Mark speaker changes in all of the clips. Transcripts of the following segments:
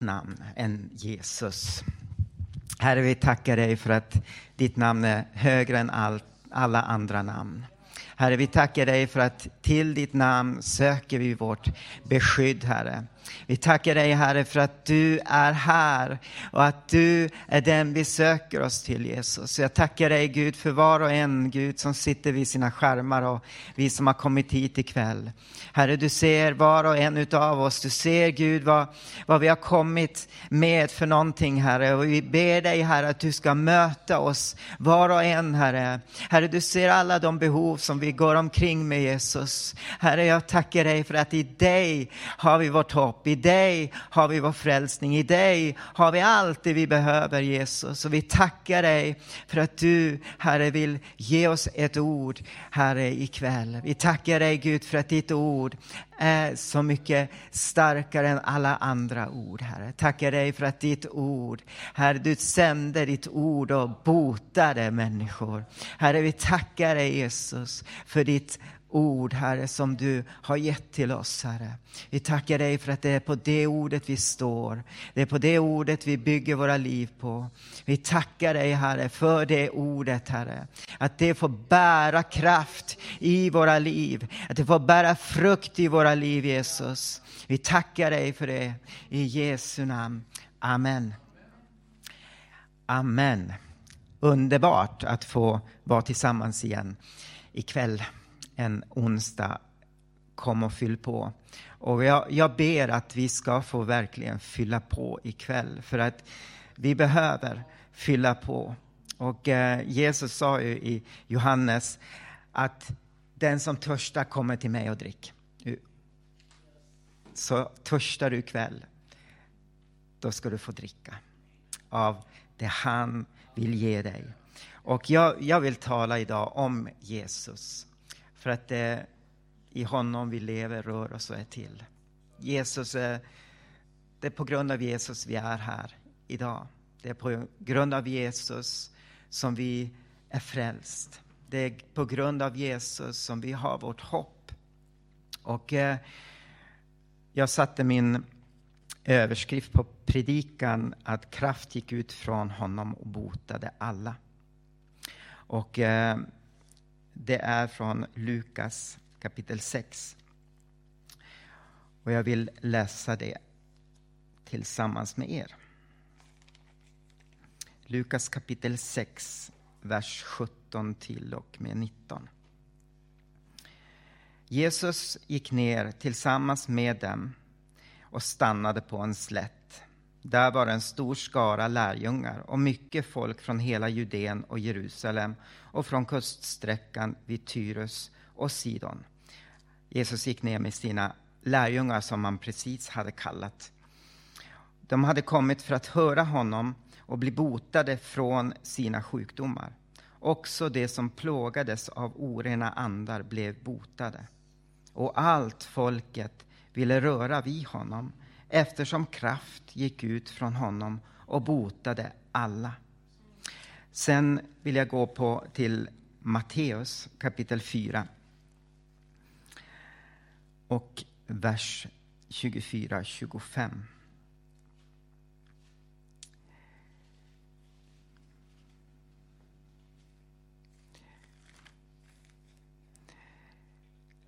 Speaker 1: namn än Jesus. Herre, vi tackar dig för att ditt namn är högre än all, alla andra namn. Herre, vi tackar dig för att till ditt namn söker vi vårt beskydd, Herre. Vi tackar dig Herre för att du är här och att du är den vi söker oss till Jesus. Jag tackar dig Gud för var och en Gud som sitter vid sina skärmar och vi som har kommit hit ikväll. Herre, du ser var och en utav oss. Du ser Gud vad, vad vi har kommit med för någonting Herre. Och vi ber dig Herre att du ska möta oss var och en Herre. Herre, du ser alla de behov som vi går omkring med Jesus. Herre, jag tackar dig för att i dig har vi vårt hopp. I dig har vi vår frälsning. I dig har vi allt det vi behöver Jesus. Och vi tackar dig för att du Herre vill ge oss ett ord Herre ikväll. Vi tackar dig Gud för att ditt ord är så mycket starkare än alla andra ord, Herre. Tackar dig för att ditt ord, Herre, du sände ditt ord och botade människor. Herre, vi tackar dig Jesus för ditt ord, Herre, som du har gett till oss, Herre. Vi tackar dig för att det är på det ordet vi står. Det är på det ordet vi bygger våra liv på. Vi tackar dig, Herre, för det ordet, Herre. Att det får bära kraft i våra liv. Att det får bära frukt i våra liv, Jesus. Vi tackar dig för det. I Jesu namn. Amen. Amen. Underbart att få vara tillsammans igen ikväll en onsdag. Kom och fyll på. Och jag, jag ber att vi ska få verkligen fylla på ikväll, för att vi behöver fylla på. Och eh, Jesus sa ju i Johannes att den som törstar kommer till mig och drick. Så törstar du ikväll, då ska du få dricka av det han vill ge dig. Och jag, jag vill tala idag om Jesus. För att det är i honom vi lever, rör oss och är till. Jesus är, det är på grund av Jesus vi är här idag. Det är på grund av Jesus som vi är frälst. Det är på grund av Jesus som vi har vårt hopp. Och eh, jag satte min överskrift på predikan att kraft gick ut från honom och botade alla. Och eh, det är från Lukas kapitel 6. Och jag vill läsa det tillsammans med er. Lukas kapitel 6, vers 17 till och med 19. Jesus gick ner tillsammans med dem och stannade på en slätt. Där var en stor skara lärjungar och mycket folk från hela Judeen och Jerusalem och från kuststräckan vid Tyrus och Sidon. Jesus gick ner med sina lärjungar som han precis hade kallat. De hade kommit för att höra honom och bli botade från sina sjukdomar. Också de som plågades av orena andar blev botade. Och allt folket ville röra vid honom eftersom kraft gick ut från honom och botade alla. Sen vill jag gå på till Matteus kapitel 4 och vers 24-25.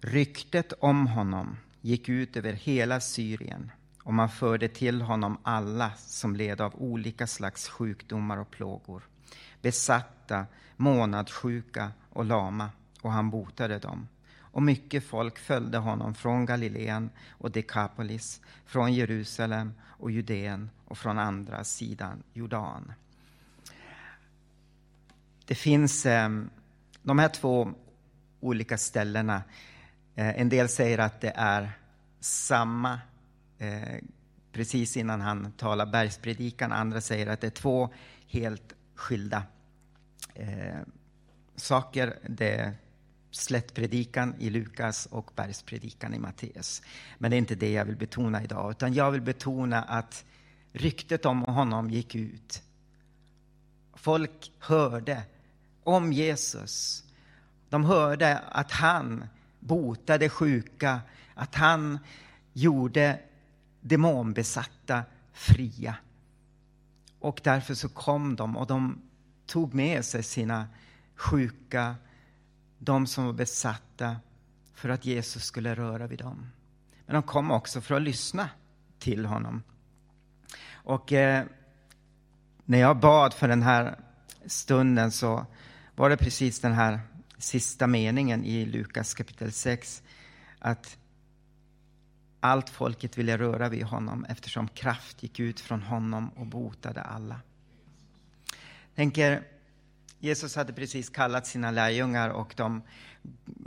Speaker 1: Ryktet om honom gick ut över hela Syrien och man förde till honom alla som led av olika slags sjukdomar och plågor, besatta, månadssjuka och lama, och han botade dem. Och mycket folk följde honom från Galileen och Dekapolis, från Jerusalem och Judeen och från andra sidan Jordan. Det finns eh, de här två olika ställena. Eh, en del säger att det är samma Eh, precis innan han talar bergspredikan. Andra säger att det är två helt skilda eh, saker. Det är slättpredikan i Lukas och bergspredikan i Matteus. Men det är inte det jag vill betona idag, utan jag vill betona att ryktet om honom gick ut. Folk hörde om Jesus. De hörde att han botade sjuka, att han gjorde demonbesatta fria. Och därför så kom de och de tog med sig sina sjuka, de som var besatta, för att Jesus skulle röra vid dem. Men de kom också för att lyssna till honom. Och eh, när jag bad för den här stunden så var det precis den här sista meningen i Lukas kapitel 6. Att allt folket ville röra vid honom eftersom kraft gick ut från honom och botade alla. Tänker, Jesus hade precis kallat sina lärjungar och de,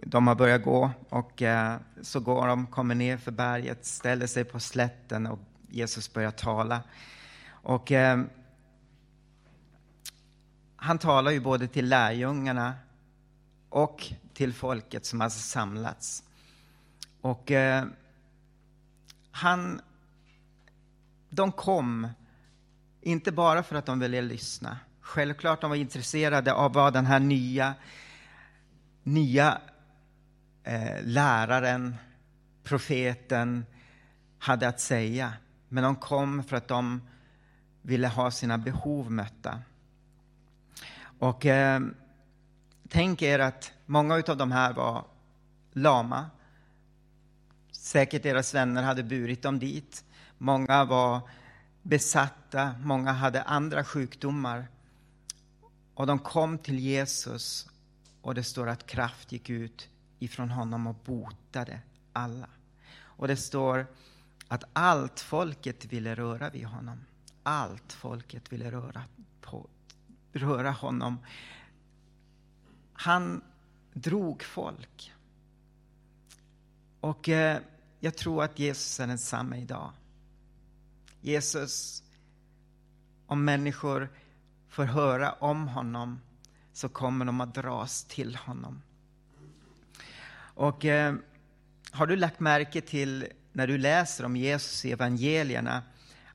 Speaker 1: de har börjat gå och eh, så går de, kommer ner för berget, ställer sig på slätten och Jesus börjar tala. Och eh, han talar ju både till lärjungarna och till folket som har samlats. Och eh, han, de kom, inte bara för att de ville lyssna. Självklart de var intresserade av vad den här nya, nya eh, läraren, profeten, hade att säga. Men de kom för att de ville ha sina behov mötta. Och eh, tänk er att många av de här var lama. Säkert deras vänner hade burit dem dit. Många var besatta, många hade andra sjukdomar. Och de kom till Jesus och det står att kraft gick ut ifrån honom och botade alla. Och det står att allt folket ville röra vid honom. Allt folket ville röra, på, röra honom. Han drog folk. Och eh, jag tror att Jesus är densamme idag. Jesus, om människor får höra om honom så kommer de att dras till honom. Och eh, har du lagt märke till när du läser om Jesus i evangelierna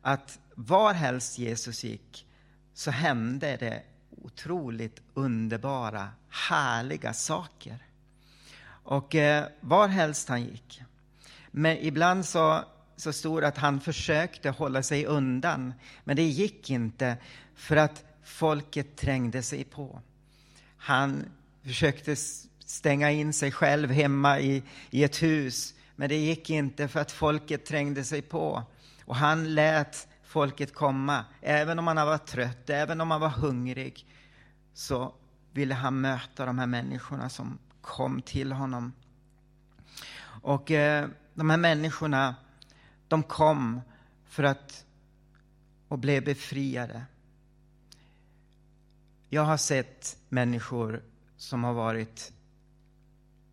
Speaker 1: att varhelst Jesus gick så hände det otroligt underbara, härliga saker. Och eh, varhelst han gick. Men ibland så, så stod det att han försökte hålla sig undan, men det gick inte för att folket trängde sig på. Han försökte stänga in sig själv hemma i, i ett hus, men det gick inte för att folket trängde sig på. Och han lät folket komma. Även om han var trött, även om han var hungrig, så ville han möta de här människorna som kom till honom. Och eh, de här människorna, de kom för att och blev befriade. Jag har sett människor som har varit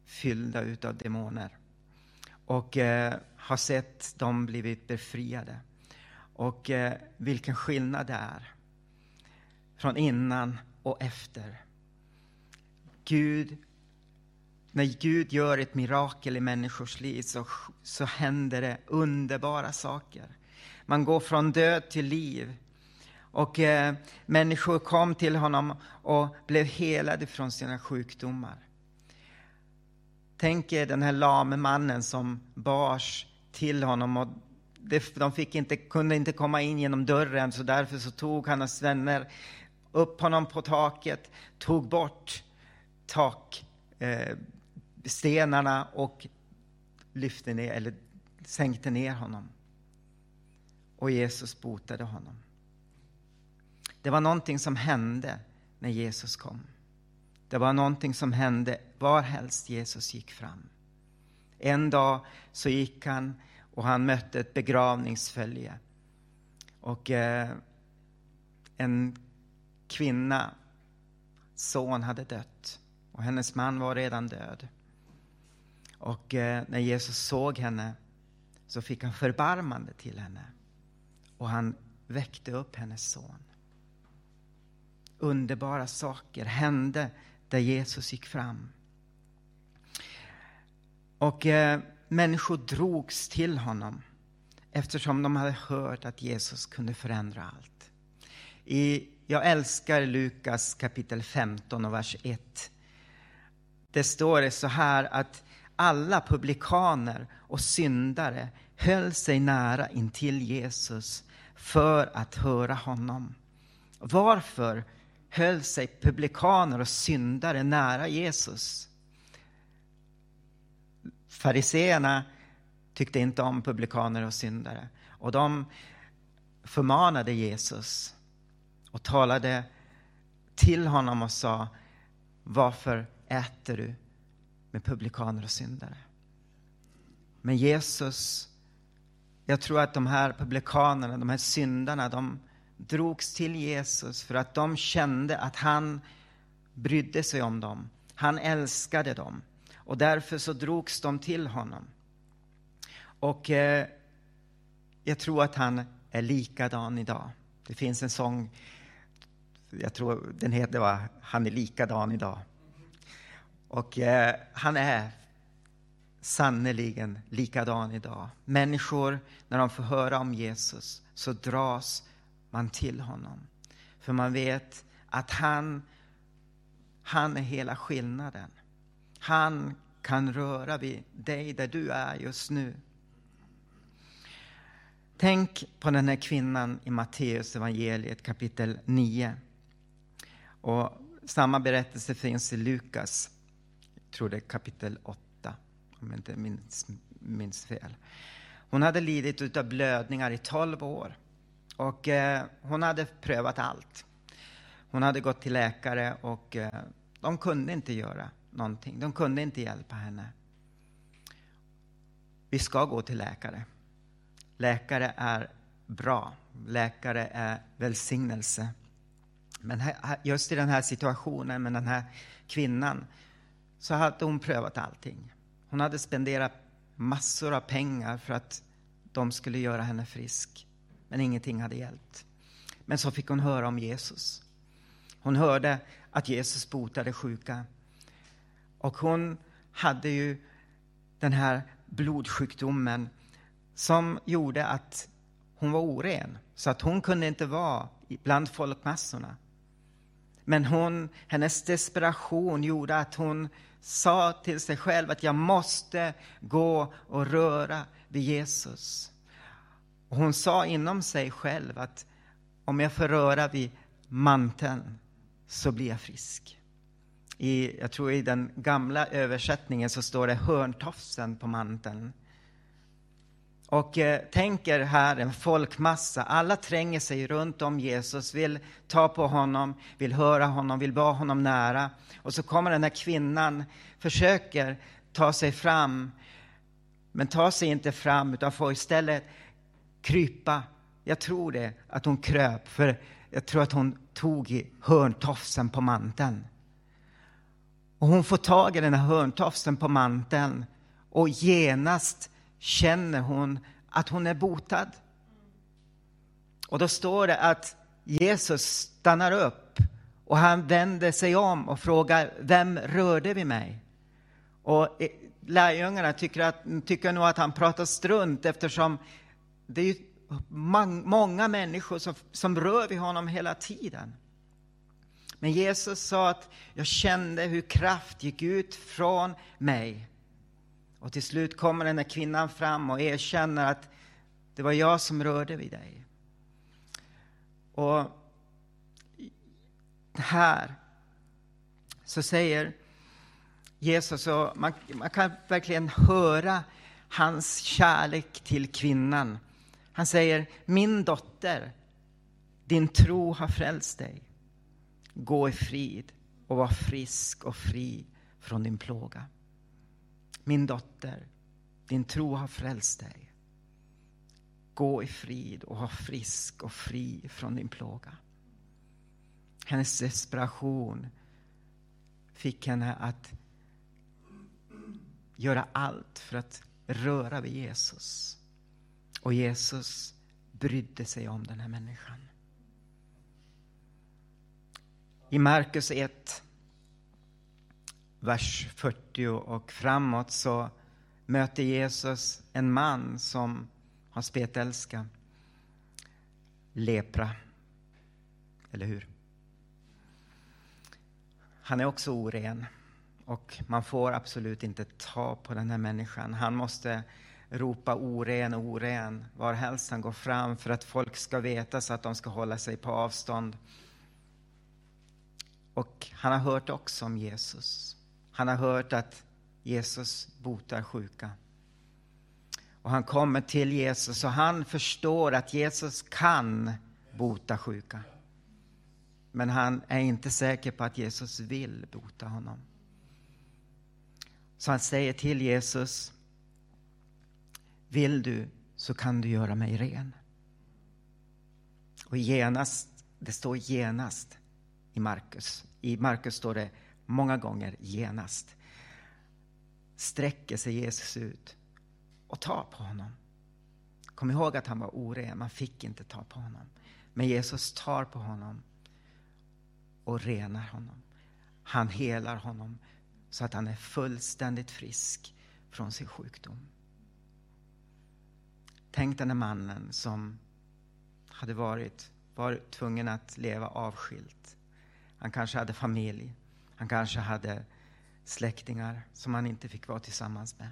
Speaker 1: fyllda utav demoner och eh, har sett dem blivit befriade. Och eh, vilken skillnad det är från innan och efter. Gud, när Gud gör ett mirakel i människors liv så, så händer det underbara saker. Man går från död till liv. Och eh, människor kom till honom och blev helade från sina sjukdomar. Tänk er den här lame mannen som bars till honom och de fick inte, kunde inte komma in genom dörren så därför så tog hans vänner upp honom på taket, tog bort tak eh, och lyfte ner, eller sänkte ner honom. Och Jesus botade honom. Det var någonting som hände när Jesus kom. Det var någonting som hände varhelst Jesus gick fram. En dag så gick han och han mötte ett begravningsfölje. Och eh, en kvinna, son, hade dött och hennes man var redan död. Och eh, när Jesus såg henne så fick han förbarmande till henne och han väckte upp hennes son. Underbara saker hände där Jesus gick fram. Och eh, människor drogs till honom eftersom de hade hört att Jesus kunde förändra allt. I, jag älskar Lukas kapitel 15 och vers 1. Det står det så här att alla publikaner och syndare höll sig nära intill Jesus för att höra honom. Varför höll sig publikaner och syndare nära Jesus? Fariseerna tyckte inte om publikaner och syndare. Och de förmanade Jesus och talade till honom och sa Varför äter du med publikaner och syndare? Men Jesus, jag tror att de här publikanerna, de här syndarna, de drogs till Jesus för att de kände att han brydde sig om dem. Han älskade dem. Och därför så drogs de till honom. Och eh, jag tror att han är likadan idag. Det finns en sång, jag tror den heter va, Han är likadan idag. Och eh, han är sannerligen likadan idag. Människor, när de får höra om Jesus, så dras man till honom. För man vet att han, han är hela skillnaden. Han kan röra vid dig där du är just nu. Tänk på den här kvinnan i Matteus evangeliet kapitel 9. Och samma berättelse finns i Lukas, tror det är kapitel 8, om jag inte minns, minns fel. Hon hade lidit av blödningar i 12 år och eh, hon hade prövat allt. Hon hade gått till läkare och eh, de kunde inte göra någonting. De kunde inte hjälpa henne. Vi ska gå till läkare. Läkare är bra. Läkare är välsignelse. Men just i den här situationen med den här kvinnan så hade hon prövat allting. Hon hade spenderat massor av pengar för att de skulle göra henne frisk. Men ingenting hade hjälpt. Men så fick hon höra om Jesus. Hon hörde att Jesus botade sjuka. Och hon hade ju den här blodsjukdomen som gjorde att hon var oren. Så att hon kunde inte vara bland folkmassorna. Men hon, hennes desperation gjorde att hon sa till sig själv att jag måste gå och röra vid Jesus. Och hon sa inom sig själv att om jag får röra vid manteln så blir jag frisk. I, jag tror i den gamla översättningen så står det hörntofsen på manteln. Och eh, tänker här en folkmassa, alla tränger sig runt om Jesus, vill ta på honom, vill höra honom, vill vara honom nära. Och så kommer den här kvinnan, försöker ta sig fram, men tar sig inte fram utan får istället krypa. Jag tror det, att hon kröp, för jag tror att hon tog i hörntofsen på manteln. Och hon får tag i den här hörntofsen på manteln och genast känner hon att hon är botad. Och då står det att Jesus stannar upp och han vänder sig om och frågar, vem rörde vid mig? Och eh, lärjungarna tycker, att, tycker nog att han pratar strunt eftersom det är många människor som, som rör vid honom hela tiden. Men Jesus sa att jag kände hur kraft gick ut från mig. Och till slut kommer den här kvinnan fram och erkänner att det var jag som rörde vid dig. Och här så säger Jesus, och man, man kan verkligen höra hans kärlek till kvinnan. Han säger, min dotter, din tro har frälst dig. Gå i frid och var frisk och fri från din plåga. Min dotter, din tro har frälst dig. Gå i frid och var frisk och fri från din plåga. Hennes desperation fick henne att göra allt för att röra vid Jesus. Och Jesus brydde sig om den här människan. I Markus 1, vers 40 och framåt så möter Jesus en man som har spetälska, lepra, eller hur? Han är också oren och man får absolut inte ta på den här människan. Han måste ropa oren, oren varhelst han går fram för att folk ska veta så att de ska hålla sig på avstånd. Och han har hört också om Jesus. Han har hört att Jesus botar sjuka. Och han kommer till Jesus och han förstår att Jesus kan bota sjuka. Men han är inte säker på att Jesus vill bota honom. Så han säger till Jesus, vill du så kan du göra mig ren. Och genast, det står genast i Markus. I Markus står det många gånger genast. Sträcker sig Jesus ut och tar på honom. Kom ihåg att han var oren, man fick inte ta på honom. Men Jesus tar på honom och renar honom. Han helar honom så att han är fullständigt frisk från sin sjukdom. Tänk den mannen som hade varit, varit tvungen att leva avskilt. Han kanske hade familj. Han kanske hade släktingar som han inte fick vara tillsammans med.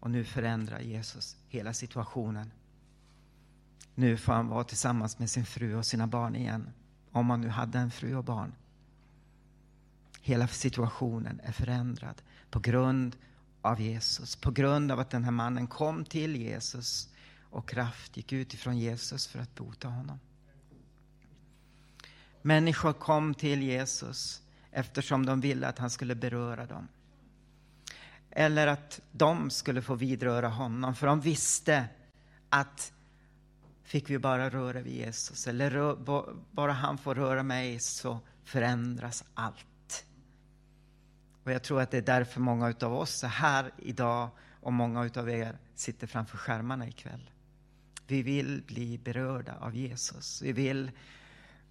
Speaker 1: Och nu förändrar Jesus hela situationen. Nu får han vara tillsammans med sin fru och sina barn igen. Om han nu hade en fru och barn. Hela situationen är förändrad på grund av Jesus. På grund av att den här mannen kom till Jesus och kraft gick ut ifrån Jesus för att bota honom. Människor kom till Jesus eftersom de ville att han skulle beröra dem. Eller att de skulle få vidröra honom, för de visste att fick vi bara röra vid Jesus, eller rö, bara han får röra mig så förändras allt. Och jag tror att det är därför många av oss är här idag och många av er sitter framför skärmarna ikväll. Vi vill bli berörda av Jesus. Vi vill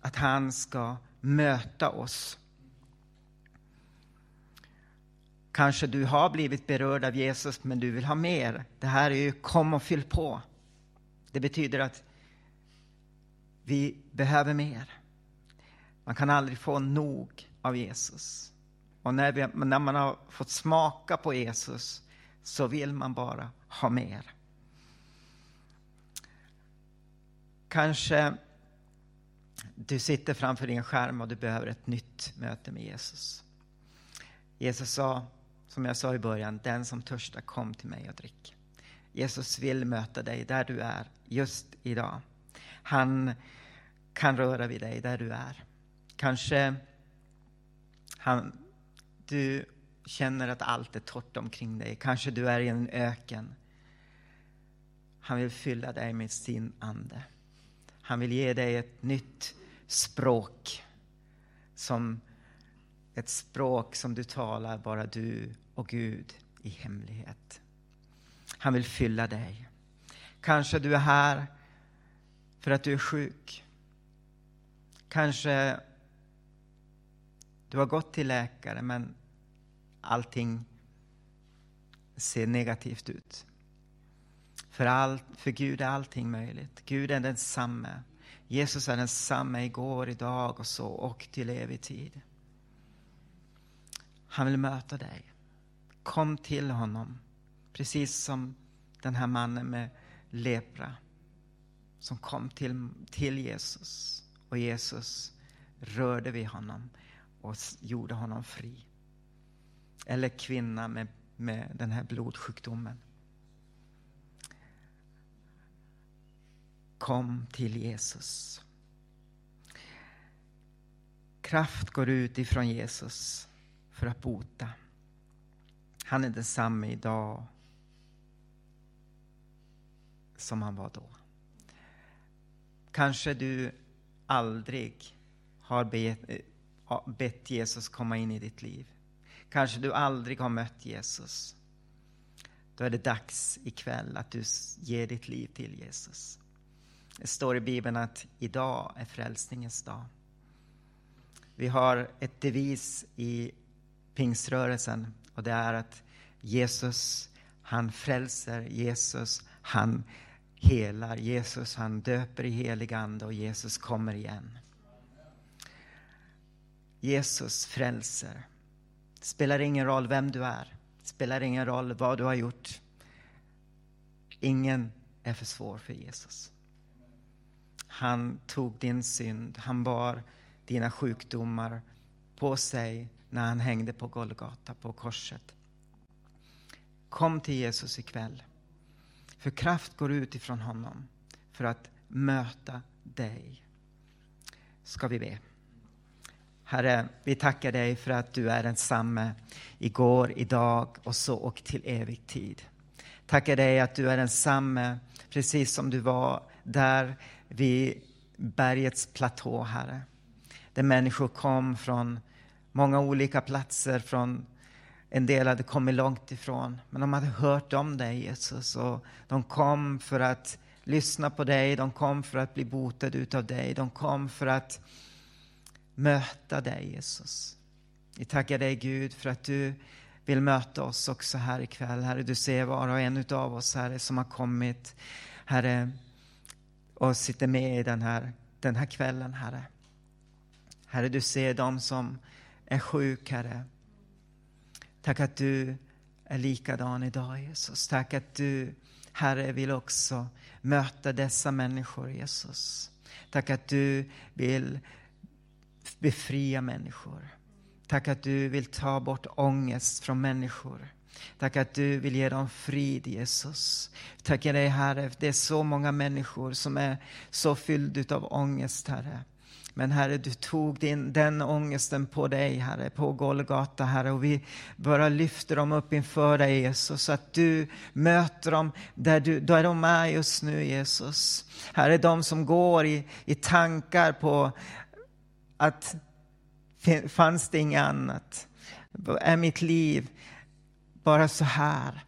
Speaker 1: att han ska möta oss. Kanske du har blivit berörd av Jesus, men du vill ha mer. Det här är ju kom och fyll på. Det betyder att vi behöver mer. Man kan aldrig få nog av Jesus. Och när, vi, när man har fått smaka på Jesus så vill man bara ha mer. Kanske du sitter framför din skärm och du behöver ett nytt möte med Jesus. Jesus sa, som jag sa i början, den som törstar kom till mig och drick. Jesus vill möta dig där du är just idag. Han kan röra vid dig där du är. Kanske han, du känner att allt är torrt omkring dig. Kanske du är i en öken. Han vill fylla dig med sin ande. Han vill ge dig ett nytt språk. Som ett språk som du talar bara du och Gud i hemlighet. Han vill fylla dig. Kanske du är här för att du är sjuk. Kanske du har gått till läkare men allting ser negativt ut. För, all, för Gud är allting möjligt. Gud är densamme. Jesus är densamme igår, idag och så och till evig tid. Han vill möta dig. Kom till honom. Precis som den här mannen med lepra som kom till, till Jesus. Och Jesus rörde vid honom och gjorde honom fri. Eller kvinna med, med den här blodsjukdomen. Kom till Jesus. Kraft går ut ifrån Jesus för att bota. Han är densamme idag som han var då. Kanske du aldrig har bett, eh, bett Jesus komma in i ditt liv. Kanske du aldrig har mött Jesus. Då är det dags ikväll att du ger ditt liv till Jesus. Det står i Bibeln att idag är frälsningens dag. Vi har ett devis i pingströrelsen och det är att Jesus, han frälser, Jesus, han helar, Jesus, han döper i helig ande och Jesus kommer igen. Jesus frälser. Det spelar ingen roll vem du är, det spelar ingen roll vad du har gjort. Ingen är för svår för Jesus. Han tog din synd, han bar dina sjukdomar på sig när han hängde på Golgata, på korset. Kom till Jesus ikväll. För kraft går ut ifrån honom för att möta dig. Ska vi be. Herre, vi tackar dig för att du är densamme igår, idag och så och till evig tid. Tackar dig att du är densamme precis som du var där vid bergets platå, Herre. Där människor kom från många olika platser, från en del hade kommit långt ifrån, men de hade hört om dig Jesus och de kom för att lyssna på dig, de kom för att bli botade utav dig, de kom för att möta dig Jesus. Vi tackar dig Gud för att du vill möta oss också här ikväll. Herre, du ser var och en av oss, Herre, som har kommit, Herre, och sitter med i den här, den här kvällen, Herre. Herre, du ser dem som är sjuk, Herre. Tack att du är likadan idag, Jesus. Tack att du, Herre, vill också möta dessa människor, Jesus. Tack att du vill befria människor. Tack att du vill ta bort ångest från människor. Tack att du vill ge dem frid, Jesus. Tackar dig, Herre, det är så många människor som är så fyllda av ångest, Herre. Men Herre, du tog din, den ångesten på dig, Herre, på Golgata, Herre. Och vi bara lyfter dem upp inför dig, Jesus, så att du möter dem där, du, där de är just nu, Jesus. Herre, de som går i, i tankar på att fanns det inget annat? Är mitt liv bara så här?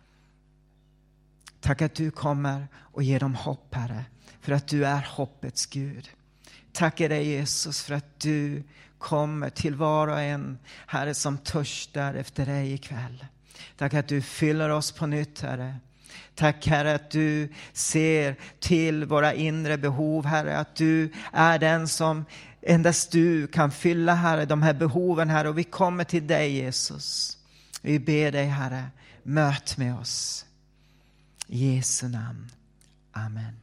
Speaker 1: Tack att du kommer och ger dem hopp, Herre, för att du är hoppets Gud. Tackar dig Jesus för att du kommer till var och en, Herre, som törstar efter dig ikväll. Tack att du fyller oss på nytt, Herre. Tack Herre att du ser till våra inre behov, Herre, att du är den som endast du kan fylla, Herre, de här behoven, Herre, och vi kommer till dig, Jesus. Vi ber dig, Herre, möt med oss. I Jesu namn. Amen.